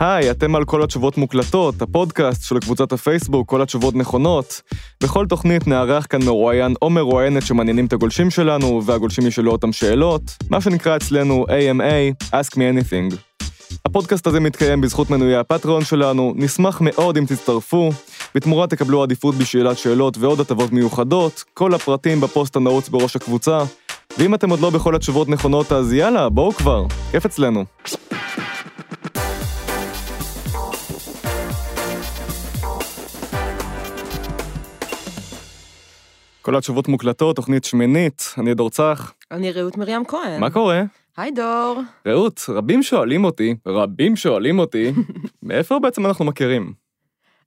היי, אתם על כל התשובות מוקלטות, הפודקאסט של קבוצת הפייסבוק, כל התשובות נכונות. בכל תוכנית נארח כאן מרואיין או מרואיינת שמעניינים את הגולשים שלנו, והגולשים ישאלו אותם שאלות, מה שנקרא אצלנו AMA, Ask Me Anything. הפודקאסט הזה מתקיים בזכות מנויי הפטריון שלנו, נשמח מאוד אם תצטרפו, בתמורה תקבלו עדיפות בשאלת שאלות ועוד הטבות מיוחדות, כל הפרטים בפוסט הנעוץ בראש הקבוצה, ואם אתם עוד לא בכל התשובות נכונות אז יאללה, בואו כבר, כיף אצלנו. כל התשובות מוקלטות, תוכנית שמינית, אני דור צח. אני רעות מרים כהן. מה קורה? היי דור. רעות, רבים שואלים אותי, רבים שואלים אותי, מאיפה בעצם אנחנו מכירים?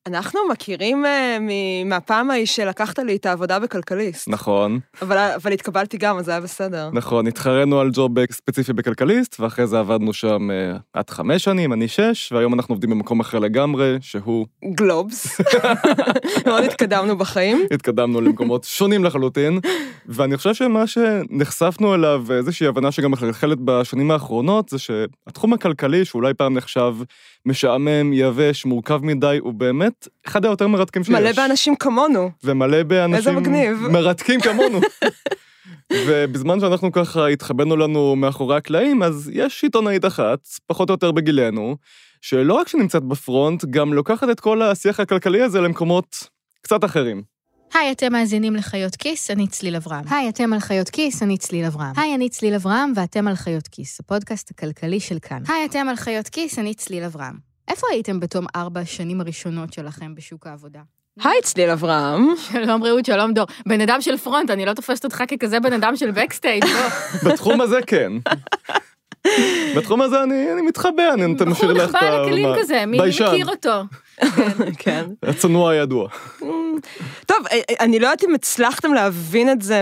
אנחנו מכירים uh, מהפעם ההיא שלקחת לי את העבודה בכלכליסט. נכון. אבל, אבל התקבלתי גם, אז זה היה בסדר. נכון, התחרנו על ג'וב ספציפי בכלכליסט, ואחרי זה עבדנו שם uh, עד חמש שנים, אני שש, והיום אנחנו עובדים במקום אחר לגמרי, שהוא... גלובס. מאוד התקדמנו בחיים. התקדמנו למקומות שונים לחלוטין, ואני חושב שמה שנחשפנו אליו, איזושהי הבנה שגם מחלחלת בשנים האחרונות, זה שהתחום הכלכלי, שאולי פעם נחשב משעמם, יבש, מורכב מדי, הוא באמת אחד היותר מרתקים שיש. מלא באנשים כמונו. ומלא באנשים... מרתקים כמונו. ובזמן שאנחנו ככה התחבאנו לנו מאחורי הקלעים, אז יש עיתונאית אחת, פחות או יותר בגילנו, שלא רק שנמצאת בפרונט, גם לוקחת את כל השיח הכלכלי הזה למקומות קצת אחרים. היי, אתם מאזינים לחיות כיס, אני צליל אברהם. היי, אתם על חיות כיס, אני צליל אברהם. היי, אני צליל אברהם, ואתם על חיות כיס, הפודקאסט הכלכלי של כאן. היי, אתם על חיות כיס, אני צליל אברהם. איפה הייתם בתום ארבע השנים הראשונות שלכם בשוק העבודה? היי, צליל אברהם. שלום רעות, שלום דור. בן אדם של front, אני לא תופסת אותך ככזה בן אדם של backstage, לא. בתחום הזה כן. בתחום הזה אני, אני מתחבא, אני נותן לך את ה... בחור נחבא לכלים כזה, מי מכיר אותו? כן. הצנוע הידוע. טוב, אה, אה, אני לא יודעת אם הצלחתם להבין את זה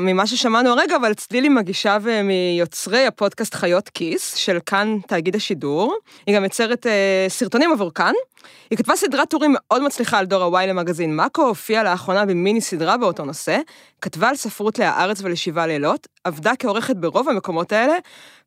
ממה ששמענו הרגע, אבל צליל היא מגישה ומיוצרי הפודקאסט חיות כיס, של כאן תאגיד השידור. היא גם יוצרת אה, סרטונים עבור כאן. היא כתבה סדרת טורים מאוד מצליחה על דור הוואי למגזין מאקו, הופיעה לאחרונה במיני סדרה באותו נושא, כתבה על ספרות להארץ ולשבעה לילות, עבדה כעורכת ברוב המקומות האלה,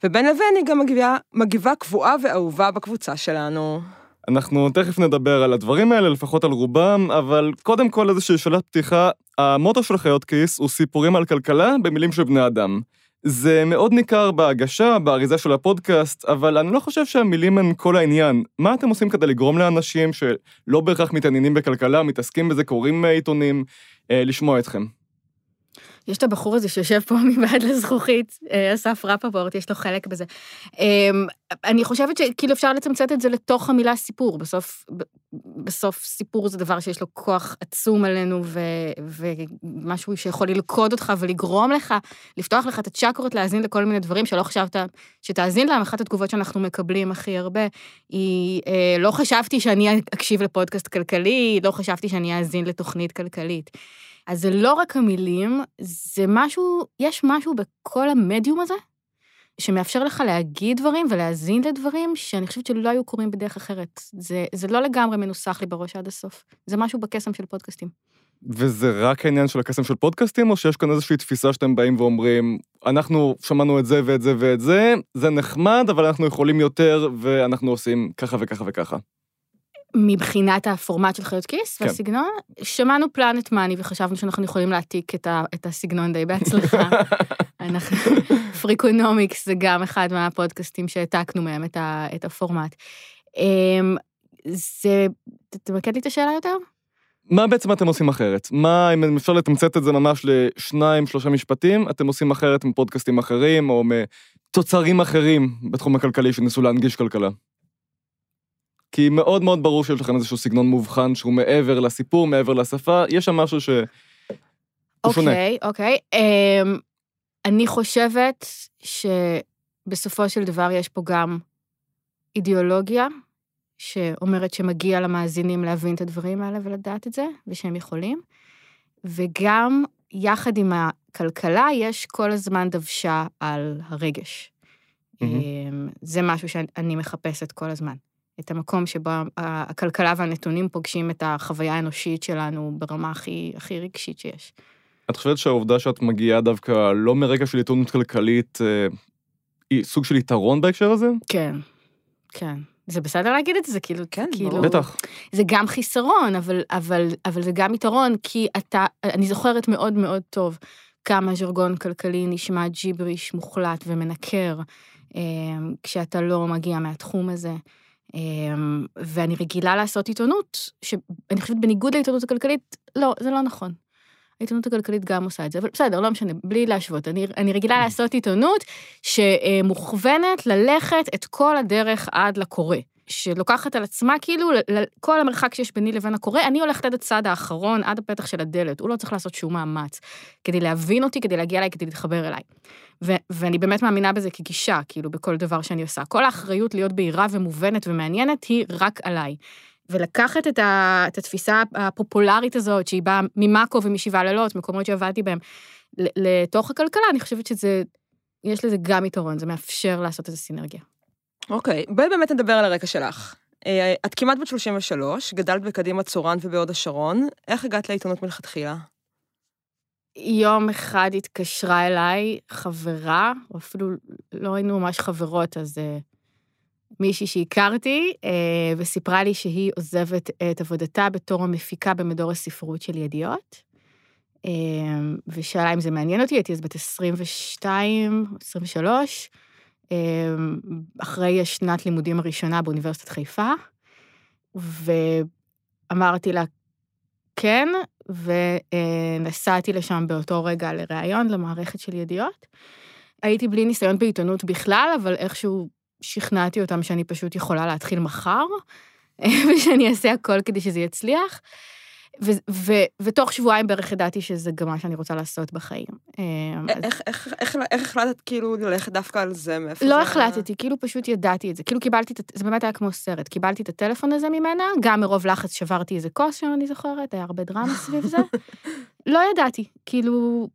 ובין לבין היא גם מגיבה, מגיבה קבועה ואהובה בקבוצה שלנו. אנחנו תכף נדבר על הדברים האלה, לפחות על רובם, אבל קודם כל איזושהי שאלת פתיחה. המוטו של חיות כיס הוא סיפורים על כלכלה במילים של בני אדם. זה מאוד ניכר בהגשה, באריזה של הפודקאסט, אבל אני לא חושב שהמילים הן כל העניין. מה אתם עושים כדי לגרום לאנשים שלא בהכרח מתעניינים בכלכלה, מתעסקים בזה, קוראים עיתונים, אה, לשמוע אתכם? יש את הבחור הזה שיושב פה מבעד לזכוכית, אה, אסף רפפורט, יש לו חלק בזה. אמ, אני חושבת שכאילו אפשר לצמצם את זה לתוך המילה סיפור. בסוף, בסוף סיפור זה דבר שיש לו כוח עצום עלינו, ו, ומשהו שיכול ללכוד אותך ולגרום לך, לפתוח לך את הצ'קרות, להאזין לכל מיני דברים שלא חשבת שתאזין להם. אחת התגובות שאנחנו מקבלים הכי הרבה היא, אה, לא חשבתי שאני אקשיב לפודקאסט כלכלי, לא חשבתי שאני אאזין לתוכנית כלכלית. אז זה לא רק המילים, זה משהו, יש משהו בכל המדיום הזה, שמאפשר לך להגיד דברים ולהאזין לדברים שאני חושבת שלא היו קורים בדרך אחרת. זה, זה לא לגמרי מנוסח לי בראש עד הסוף. זה משהו בקסם של פודקאסטים. וזה רק העניין של הקסם של פודקאסטים, או שיש כאן איזושהי תפיסה שאתם באים ואומרים, אנחנו שמענו את זה ואת זה ואת זה, זה נחמד, אבל אנחנו יכולים יותר, ואנחנו עושים ככה וככה וככה. מבחינת הפורמט של חיות כיס כן. והסגנון, שמענו Planet Money וחשבנו שאנחנו יכולים להעתיק את, ה, את הסגנון די בהצלחה. אנחנו, Freakonomics זה גם אחד מהפודקאסטים שהעתקנו מהם את, ה, את הפורמט. אמ, זה, תמקד לי את השאלה יותר? מה בעצם אתם עושים אחרת? מה, אם אפשר לתמצת את זה ממש לשניים, שלושה משפטים, אתם עושים אחרת מפודקאסטים אחרים, או מתוצרים אחרים בתחום הכלכלי שניסו להנגיש כלכלה? כי מאוד מאוד ברור שיש לכם איזשהו סגנון מובחן שהוא מעבר לסיפור, מעבר לשפה, יש שם משהו ש... שונה. אוקיי, אוקיי. Um, אני חושבת שבסופו של דבר יש פה גם אידיאולוגיה, שאומרת שמגיע למאזינים להבין את הדברים האלה ולדעת את זה, ושהם יכולים, וגם יחד עם הכלכלה יש כל הזמן דוושה על הרגש. Mm-hmm. זה משהו שאני מחפשת כל הזמן. את המקום שבו הכלכלה והנתונים פוגשים את החוויה האנושית שלנו ברמה הכי, הכי רגשית שיש. את חושבת שהעובדה שאת מגיעה דווקא לא מרגע של עיתונות כלכלית, אה, היא סוג של יתרון בהקשר הזה? כן. כן. זה בסדר להגיד את זה, זה כאילו, כן, כאילו. בטח. זה גם חיסרון, אבל, אבל, אבל זה גם יתרון, כי אתה, אני זוכרת מאוד מאוד טוב כמה ז'רגון כלכלי נשמע ג'יבריש מוחלט ומנקר, אה, כשאתה לא מגיע מהתחום הזה. אה, ואני רגילה לעשות עיתונות, שאני חושבת בניגוד לעיתונות הכלכלית, לא, זה לא נכון. העיתונות הכלכלית גם עושה את זה, אבל בסדר, לא משנה, בלי להשוות. אני, אני רגילה לעשות עיתונות שמוכוונת ללכת את כל הדרך עד לקורא. שלוקחת על עצמה כאילו כל המרחק שיש ביני לבין הקורא, אני הולכת עד הצד האחרון, עד הפתח של הדלת, הוא לא צריך לעשות שום מאמץ כדי להבין אותי, כדי להגיע אליי, כדי להתחבר אליי. ו- ואני באמת מאמינה בזה כגישה, כאילו, בכל דבר שאני עושה. כל האחריות להיות בהירה ומובנת ומעניינת היא רק עליי. ולקחת את, ה- את התפיסה הפופולרית הזאת, שהיא באה ממאקו ומשבעה לילות, מקומות שעבדתי בהם, לתוך הכלכלה, אני חושבת שזה, יש לזה גם יתרון, זה מאפשר לעשות איזו סינרגיה. אוקיי, בואי באמת נדבר על הרקע שלך. אה, את כמעט בת 33, גדלת בקדימה צורן ובהוד השרון, איך הגעת לעיתונות מלכתחילה? יום אחד התקשרה אליי חברה, או אפילו לא היינו ממש חברות, אז uh, מישהי שהכרתי, uh, וסיפרה לי שהיא עוזבת את עבודתה בתור המפיקה במדור הספרות של ידיעות. Uh, ושאלה אם זה מעניין אותי, הייתי אז בת 22, 23, uh, אחרי השנת לימודים הראשונה באוניברסיטת חיפה, ואמרתי לה, כן, ונסעתי לשם באותו רגע לראיון למערכת של ידיעות. הייתי בלי ניסיון בעיתונות בכלל, אבל איכשהו שכנעתי אותם שאני פשוט יכולה להתחיל מחר, ושאני אעשה הכל כדי שזה יצליח. ו- ו- ותוך שבועיים בערך ידעתי שזה גם מה שאני רוצה לעשות בחיים. אז- איך- איך- איך איך החלטת כאילו ללכת דווקא על זה? מאיפה לא זה- החלטתי, כאילו פשוט ידעתי את זה. כאילו קיבלתי את, זה באמת היה כמו סרט, קיבלתי את הטלפון הזה ממנה, גם מרוב לחץ שברתי איזה כוס שם, אני זוכרת, היה הרבה דרמה סביב זה. לא ידעתי, כאילו,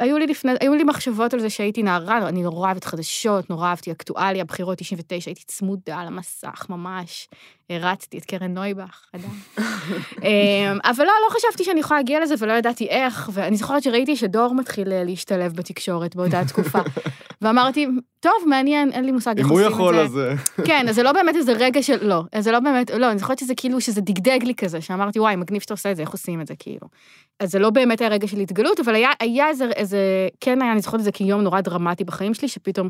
היו לי לפני, היו לי מחשבות על זה שהייתי נערה, אני נורא אוהבת חדשות, נורא אהבתי אקטואליה, בחירות 99, הייתי צמודה למסך ממש, הרצתי את קרן נויבך, עדיין. אמ, אבל לא, לא חשבתי שאני יכולה להגיע לזה ולא ידעתי איך, ואני זוכרת שראיתי שדור מתחיל אה, להשתלב בתקשורת באותה תקופה. ואמרתי, טוב, מעניין, אין לי מושג איך אם הוא עושים את זה. יכול, אז... אה, כן, אז זה לא באמת איזה רגע של, לא, אז זה לא באמת, לא, אני זוכרת שזה כאילו, שזה דגדג לי כזה, שאמרתי, וואי, מגניב שאתה עושה את זה, איך עושים את זה, כאילו. אז זה לא באמת היה רגע של התגלות, אבל היה, היה איזה, איזה, כן היה, אני זוכרת את זה כיום נורא דרמטי בחיים שלי, שפתאום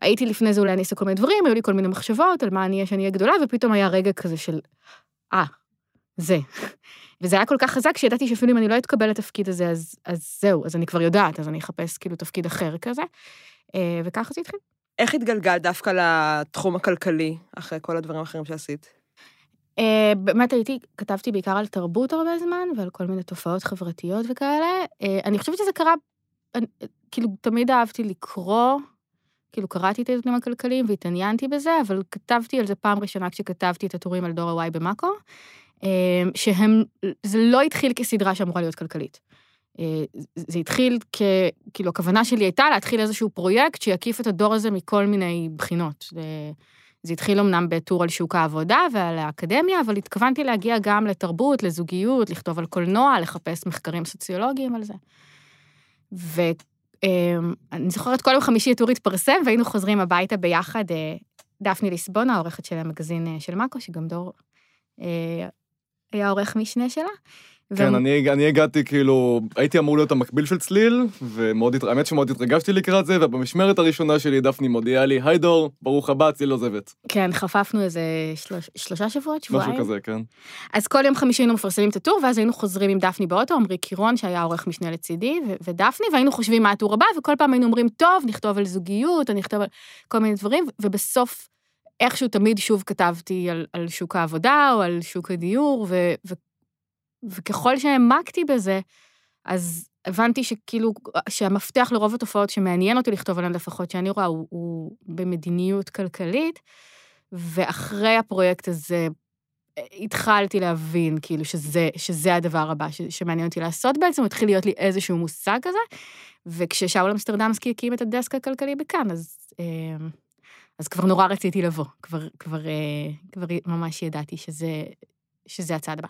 הייתי לפני זה אולי אני אעשה כל מיני דברים, היו לי כל מיני מחשבות על מה אני אהיה שאני אהיה גדולה, ופתאום היה רגע כזה של, אה, זה. וזה היה כל כך חזק שידעתי שאפילו אם אני לא אתקבל לתפקיד הזה, אז, אז זהו, אז אני כבר יודעת, אז אני אחפש כאילו תפקיד אחר כזה. אה, וככה זה התחיל. איך התגלגלת דווקא לתחום הכלכלי, אחרי כל הדברים האחרים שעשית? Uh, באמת הייתי, כתבתי בעיקר על תרבות הרבה זמן ועל כל מיני תופעות חברתיות וכאלה. Uh, אני חושבת שזה קרה, אני, כאילו, תמיד אהבתי לקרוא, כאילו, קראתי את העיתונים הכלכליים והתעניינתי בזה, אבל כתבתי על זה פעם ראשונה כשכתבתי את הטורים על דור ה-Y במאקו, uh, שהם, זה לא התחיל כסדרה שאמורה להיות כלכלית. Uh, זה התחיל כ... כאילו, הכוונה שלי הייתה להתחיל איזשהו פרויקט שיקיף את הדור הזה מכל מיני בחינות. זה התחיל אמנם בטור על שוק העבודה ועל האקדמיה, אבל התכוונתי להגיע גם לתרבות, לזוגיות, לכתוב על קולנוע, לחפש מחקרים סוציולוגיים על זה. ואני זוכרת כל יום חמישי הטור התפרסם, והיינו חוזרים הביתה ביחד, אה, דפני ליסבונה, העורכת של המגזין אה, של מאקו, שגם דור אה, היה עורך משנה שלה. כן, אני, אני הגעתי כאילו, הייתי אמור להיות המקביל של צליל, ומאוד, הת- האמת שמאוד התרגשתי לקראת זה, ובמשמרת הראשונה שלי דפני מודיעה לי, היי דור, ברוך הבא, צליל עוזבת. כן, חפפנו איזה שלוש, שלושה שבועות, שבועיים. משהו כזה, כן. אז כל יום חמישי היינו מפרסמים את הטור, ואז היינו חוזרים עם דפני באוטו, עמרי קירון, שהיה עורך משנה לצידי, ו- ודפני, והיינו חושבים מה הטור הבא, וכל פעם היינו אומרים, טוב, נכתוב על זוגיות, או נכתוב על כל מיני דברים, ובסוף, איכשהו תמיד שוב כתבתי על, על שוק העבודה, או על שוק הדיור, ו, וככל שהעמקתי בזה, אז הבנתי שכאילו, שהמפתח לרוב התופעות שמעניין אותי לכתוב עליהן לפחות, שאני רואה, הוא, הוא במדיניות כלכלית, ואחרי הפרויקט הזה, התחלתי להבין, כאילו, שזה, שזה הדבר הבא ש, שמעניין אותי לעשות בעצם, התחיל להיות לי איזשהו מושג כזה, וכששאול אמסטרדמסקי הקים את הדסק הכלכלי בכאן, אז, אה, אז כבר נורא רציתי לבוא, כבר, כבר, אה, כבר ממש ידעתי שזה, שזה הצעד הבא.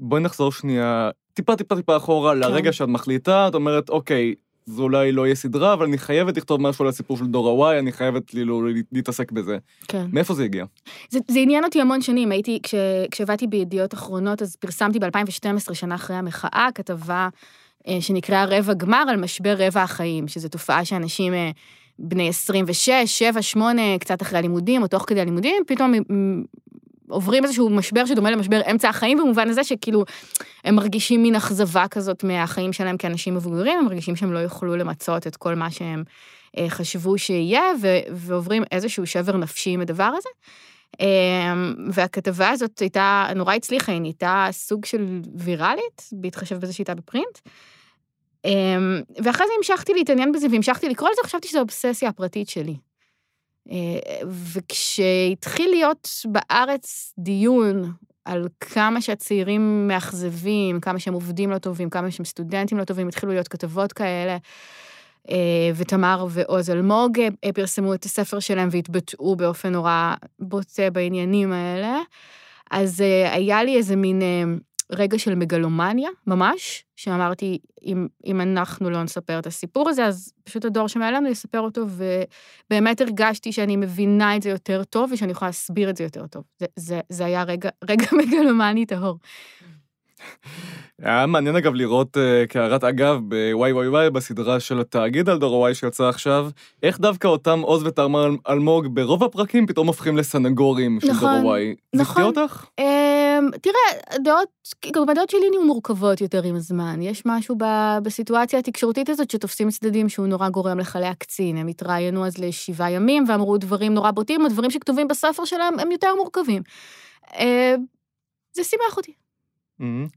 בואי נחזור שנייה, טיפה טיפה טיפה אחורה כן. לרגע שאת מחליטה, את אומרת, אוקיי, זה אולי לא יהיה סדרה, אבל אני חייבת לכתוב משהו על הסיפור של דור ה-Y, אני חייבת כאילו להתעסק בזה. כן. מאיפה זה הגיע? זה, זה עניין אותי המון שנים, הייתי, כש, כשעבדתי בידיעות אחרונות, אז פרסמתי ב-2012, שנה אחרי המחאה, כתבה אה, שנקראה רבע גמר על משבר רבע החיים, שזו תופעה שאנשים אה, בני 26, 7, 8, קצת אחרי הלימודים, או תוך כדי הלימודים, פתאום עוברים איזשהו משבר שדומה למשבר אמצע החיים, במובן הזה שכאילו הם מרגישים מין אכזבה כזאת מהחיים שלהם כאנשים מבוגרים, הם מרגישים שהם לא יוכלו למצות את כל מה שהם אה, חשבו שיהיה, ועוברים איזשהו שבר נפשי עם הדבר הזה. אה, והכתבה הזאת הייתה, נורא הצליחה, היא נהייתה סוג של ויראלית, בהתחשב בזה שהייתה בפרינט. אה, ואחרי זה המשכתי להתעניין בזה והמשכתי לקרוא לזה, חשבתי שזו אובססיה הפרטית שלי. וכשהתחיל להיות בארץ דיון על כמה שהצעירים מאכזבים, כמה שהם עובדים לא טובים, כמה שהם סטודנטים לא טובים, התחילו להיות כתבות כאלה. ותמר ועוז אלמוג פרסמו את הספר שלהם והתבטאו באופן נורא בוטה בעניינים האלה. אז היה לי איזה מין רגע של מגלומניה, ממש, שאמרתי, אם, אם אנחנו לא נספר את הסיפור הזה, אז פשוט הדור שמעלינו יספר אותו, ובאמת הרגשתי שאני מבינה את זה יותר טוב, ושאני יכולה להסביר את זה יותר טוב. זה, זה, זה היה רגע, רגע מגלומני טהור. היה מעניין אגב לראות uh, כהערת אגב בוואי וואי וואי בסדרה של התאגיד על דור הוואי שיצא עכשיו, איך דווקא אותם עוז ותרמה אלמוג ברוב הפרקים פתאום הופכים לסנגורים של נכון, דור הוואי. נכון. זה הפתיע אותך? Um, תראה, דעות, גם הדעות שלי נהיו מורכבות יותר עם הזמן. יש משהו ב, בסיטואציה התקשורתית הזאת שתופסים צדדים שהוא נורא גורם לחליה קצין. הם התראיינו אז לשבעה ימים ואמרו דברים נורא בוטים, הדברים שכתובים בספר שלהם הם יותר מורכבים. Uh, זה שימח אותי. Mm-hmm.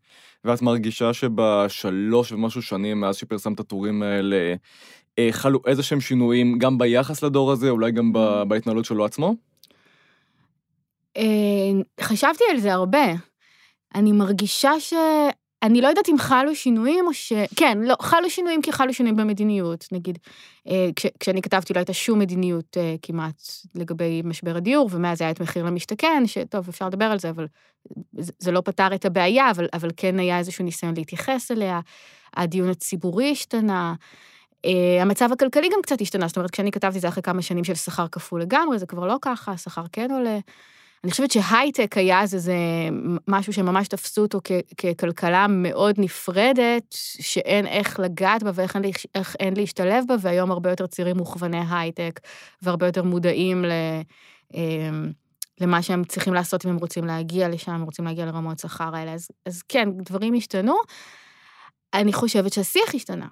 ואת מרגישה שבשלוש ומשהו שנים מאז שפרסמת הטורים האלה, אה, חלו איזה שהם שינויים גם ביחס לדור הזה, אולי גם mm-hmm. בהתנהלות שלו עצמו? אה, חשבתי על זה הרבה. אני מרגישה ש... אני לא יודעת אם חלו שינויים או ש... כן, לא, חלו שינויים כי חלו שינויים במדיניות. נגיד, אה, כש, כשאני כתבתי לא הייתה שום מדיניות אה, כמעט לגבי משבר הדיור, ומאז היה את מחיר למשתכן, שטוב, אפשר לדבר על זה, אבל זה, זה לא פתר את הבעיה, אבל, אבל כן היה איזשהו ניסיון להתייחס אליה. הדיון הציבורי השתנה. Uh, המצב הכלכלי גם קצת השתנה, זאת אומרת, כשאני כתבתי זה אחרי כמה שנים של שכר כפול לגמרי, זה כבר לא ככה, השכר כן עולה. אני חושבת שהייטק היה אז איזה משהו שממש תפסו אותו ככלכלה מאוד נפרדת, שאין איך לגעת בה ואיך אין, איך אין להשתלב בה, והיום הרבה יותר צעירים מוכווני הייטק, והרבה יותר מודעים ל... אמ, למה שהם צריכים לעשות אם הם רוצים להגיע לשם, הם רוצים להגיע לרמות שכר האלה. אז, אז כן, דברים השתנו. אני חושבת שהשיח השתנה.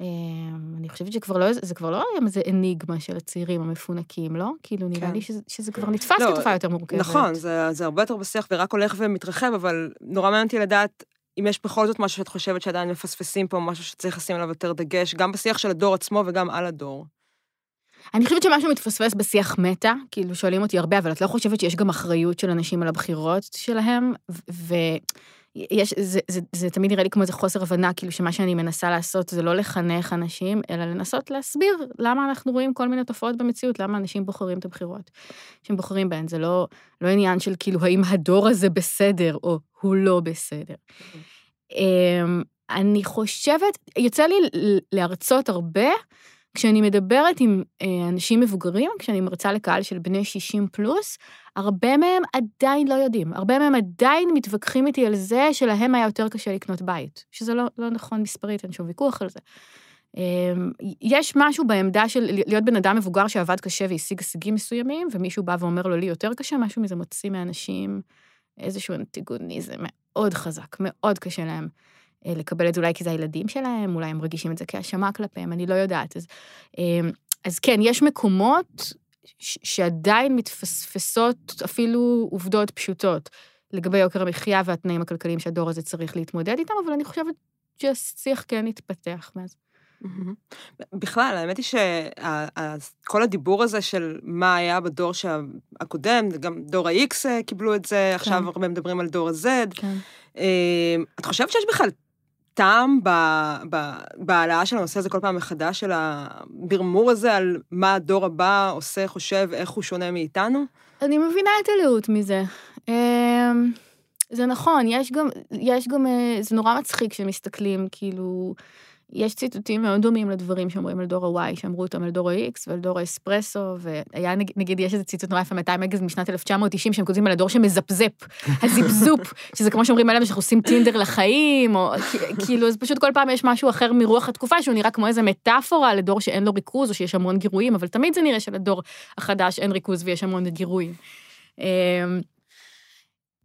אמ, אני חושבת שכבר לא, זה כבר לא היום איזה אניגמה של הצעירים המפונקים, לא? כאילו, נראה כן. לי שזה, שזה כבר נתפס לא, כתופעה יותר מורכבת. נכון, זה, זה הרבה יותר בשיח ורק הולך ומתרחב, אבל נורא מעניין אותי לדעת אם יש בכל זאת משהו שאת חושבת שעדיין מפספסים פה, משהו שצריך לשים עליו יותר דגש, גם בשיח של הדור עצמו וגם על הדור. אני חושבת שמשהו מתפספס בשיח מטא, כאילו שואלים אותי הרבה, אבל את לא חושבת שיש גם אחריות של אנשים על הבחירות שלהם, ו... יש, זה, זה, זה תמיד נראה לי כמו איזה חוסר הבנה, כאילו שמה שאני מנסה לעשות זה לא לחנך אנשים, אלא לנסות להסביר למה אנחנו רואים כל מיני תופעות במציאות, למה אנשים בוחרים את הבחירות שהם בוחרים בהן. זה לא, לא עניין של כאילו האם הדור הזה בסדר או הוא לא בסדר. אמ, אני חושבת, יוצא לי להרצות הרבה, כשאני מדברת עם אה, אנשים מבוגרים, כשאני מרצה לקהל של בני 60 פלוס, הרבה מהם עדיין לא יודעים. הרבה מהם עדיין מתווכחים איתי על זה שלהם היה יותר קשה לקנות בית, שזה לא, לא נכון מספרית, אין שום ויכוח על זה. אמ, יש משהו בעמדה של להיות בן אדם מבוגר שעבד קשה והשיג הישגים מסוימים, ומישהו בא ואומר לו, לי יותר קשה, משהו מזה מוציא מאנשים איזשהו אנטיגוניזם מאוד חזק, מאוד קשה להם. אה, לקבל את זה אולי כי זה הילדים שלהם, אולי הם מרגישים את זה כהאשמה כלפיהם, אני לא יודעת. אז, אמ, אז כן, יש מקומות שעדיין מתפספסות אפילו עובדות פשוטות לגבי יוקר המחיה והתנאים הכלכליים שהדור הזה צריך להתמודד איתם, אבל אני חושבת שהשיח כן התפתח מאז. בכלל, האמת היא שכל הדיבור הזה של מה היה בדור הקודם, גם דור ה-X אה, קיבלו את זה, עכשיו כן. הרבה מדברים על דור ה-Z. כן. את חושבת שיש בכלל טעם בהעלאה של הנושא הזה כל פעם מחדש, של הברמור הזה על מה הדור הבא עושה, חושב, איך הוא שונה מאיתנו? אני מבינה את הלאות מזה. אמ, זה נכון, יש גם, יש גם, אה, זה נורא מצחיק כשמסתכלים, כאילו, יש ציטוטים מאוד דומים לדברים שאומרים על דור ה-Y, שאמרו אותם על דור ה-X ועל דור האספרסו, והיה נגיד, יש איזה ציטוט נורא יפה מ-200 מגז משנת 1990, שהם כותבים על הדור שמזפזפ, הזיפזופ, שזה כמו שאומרים עליהם שאנחנו עושים טינדר לחיים, או כאילו, אז פשוט כל פעם יש משהו אחר מרוח התקופה, שהוא נראה כמו איזה מטאפורה לדור שאין לו ריכוז, או שיש המון גירויים, אבל תמיד זה נראה שלדור החדש אין ריכוז ויש המון גירויים.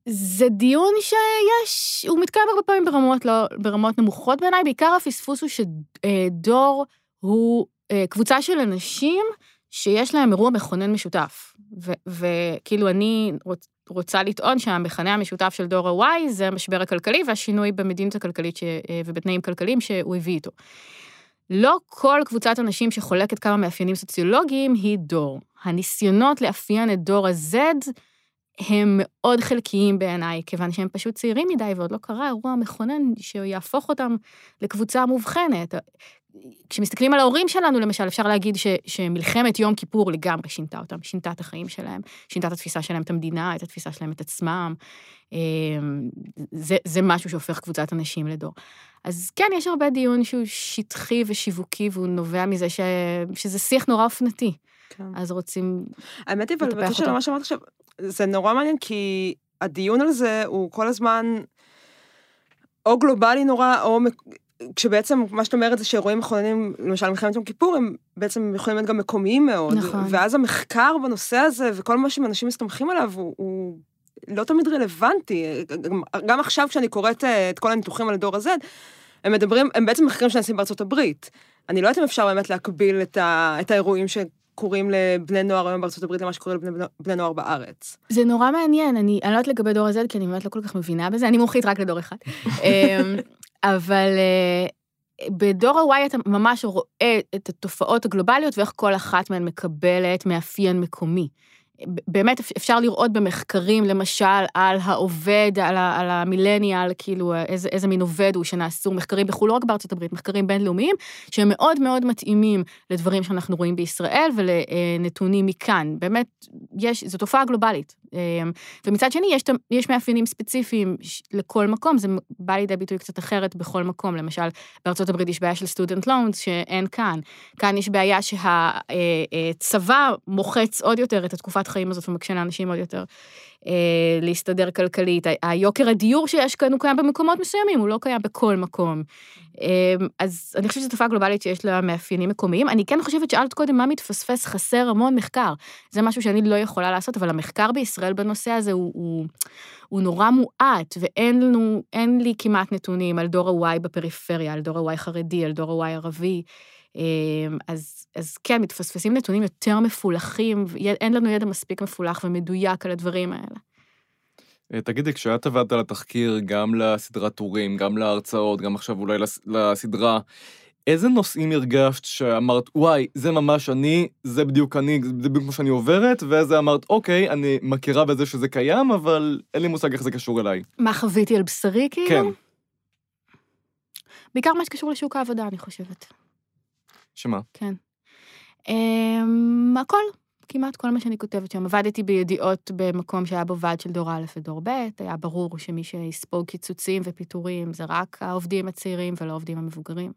זה דיון שיש, הוא מתקיים הרבה פעמים ברמות, לא, ברמות נמוכות בעיניי, בעיקר הפספוס הוא שדור הוא אה, קבוצה של אנשים שיש להם אירוע מכונן משותף. וכאילו אני רוצ, רוצה לטעון שהמכנה המשותף של דור ה-Y זה המשבר הכלכלי והשינוי במדיניות הכלכלית ש, אה, ובתנאים כלכליים שהוא הביא איתו. לא כל קבוצת אנשים שחולקת כמה מאפיינים סוציולוגיים היא דור. הניסיונות לאפיין את דור ה-Z הם מאוד חלקיים בעיניי, כיוון שהם פשוט צעירים מדי ועוד לא קרה אירוע מכונן שיהפוך אותם לקבוצה מובחנת. כשמסתכלים על ההורים שלנו, למשל, אפשר להגיד ש, שמלחמת יום כיפור לגמרי שינתה אותם, שינתה את החיים שלהם, שינתה את התפיסה שלהם את המדינה, את התפיסה שלהם את עצמם. אמ, זה, זה משהו שהופך קבוצת אנשים לדור. אז כן, יש הרבה דיון שהוא שטחי ושיווקי, והוא נובע מזה ש, שזה שיח נורא אופנתי. כן. אז רוצים האמת היא, אבל בקשר למה שאמרת עכשיו, זה נורא מעניין, כי הדיון על זה הוא כל הזמן או גלובלי נורא, או כשבעצם מה שאת אומרת זה שאירועים מכוננים, למשל מלחמת יום כיפור, הם בעצם יכולים להיות גם מקומיים מאוד. נכון. ואז המחקר בנושא הזה, וכל מה שאנשים מסתמכים עליו, הוא, הוא לא תמיד רלוונטי. גם, גם עכשיו כשאני קוראת אה, את כל הניתוחים על הדור הזה, הם מדברים, הם בעצם מחקרים שנעשים בארצות הברית. אני לא יודעת אם אפשר באמת להקביל את, ה, את האירועים ש... קוראים לבני נוער היום בארצות הברית למה שקורה לבני נוער בארץ. זה נורא מעניין, אני, אני לא יודעת לגבי דור הזה, כי אני באמת לא כל כך מבינה בזה, אני מומחית רק לדור אחד. אמ, אבל אה, בדור ה-Y אתה ממש רואה את התופעות הגלובליות ואיך כל אחת מהן מקבלת מאפיין מקומי. באמת אפשר לראות במחקרים, למשל, על העובד, על, ה, על המילניאל, כאילו איזה, איזה מין עובד הוא שנעשו, מחקרים בחו"ל, לא רק בארצות הברית, מחקרים בינלאומיים, שהם מאוד מאוד מתאימים לדברים שאנחנו רואים בישראל ולנתונים מכאן. באמת, יש, זו תופעה גלובלית. אמ, ומצד שני, יש, יש מאפיינים ספציפיים לכל מקום, זה בא לידי ביטוי קצת אחרת בכל מקום. למשל, בארצות הברית יש בעיה של סטודנט לונס שאין כאן. כאן יש בעיה שהצבא אה, אה, מוחץ עוד יותר את התקופת חיים הזאת ומקשה לאנשים עוד יותר להסתדר כלכלית. היוקר הדיור שיש כאן הוא קיים במקומות מסוימים, הוא לא קיים בכל מקום. אה, אז אני חושבת שזו תופעה גלובלית שיש לה מאפיינים מקומיים. אני כן חושבת שאלת קודם מה מתפספס, חסר המון מחקר. זה משהו שאני לא יכולה לעשות, אבל המחקר בישראל בנושא הזה הוא, הוא, הוא נורא מועט, ואין לנו, לי כמעט נתונים על דור ה-Y בפריפריה, על דור ה-Y חרדי, על דור ה-Y ערבי. אמ, אז, אז כן, מתפספסים נתונים יותר מפולחים, אין לנו ידע מספיק מפולח ומדויק על הדברים האלה. אה, תגידי, כשאת עבדת על התחקיר, גם לסדרת טורים, גם להרצאות, גם עכשיו אולי לסדרה, איזה נושאים הרגשת שאמרת, וואי, זה ממש אני, זה בדיוק אני, זה בדיוק מה שאני עוברת, ואיזה אמרת, אוקיי, אני מכירה בזה שזה קיים, אבל אין לי מושג איך זה קשור אליי. מה חוויתי על בשרי, כאילו? כן. בעיקר מה שקשור לשוק העבודה, אני חושבת. שמה? כן. Um, הכל, כמעט כל מה שאני כותבת שם. עבדתי בידיעות במקום שהיה בו ועד של דור א' ודור ב', היה ברור שמי שיספוג קיצוצים ופיטורים זה רק העובדים הצעירים ולא העובדים המבוגרים.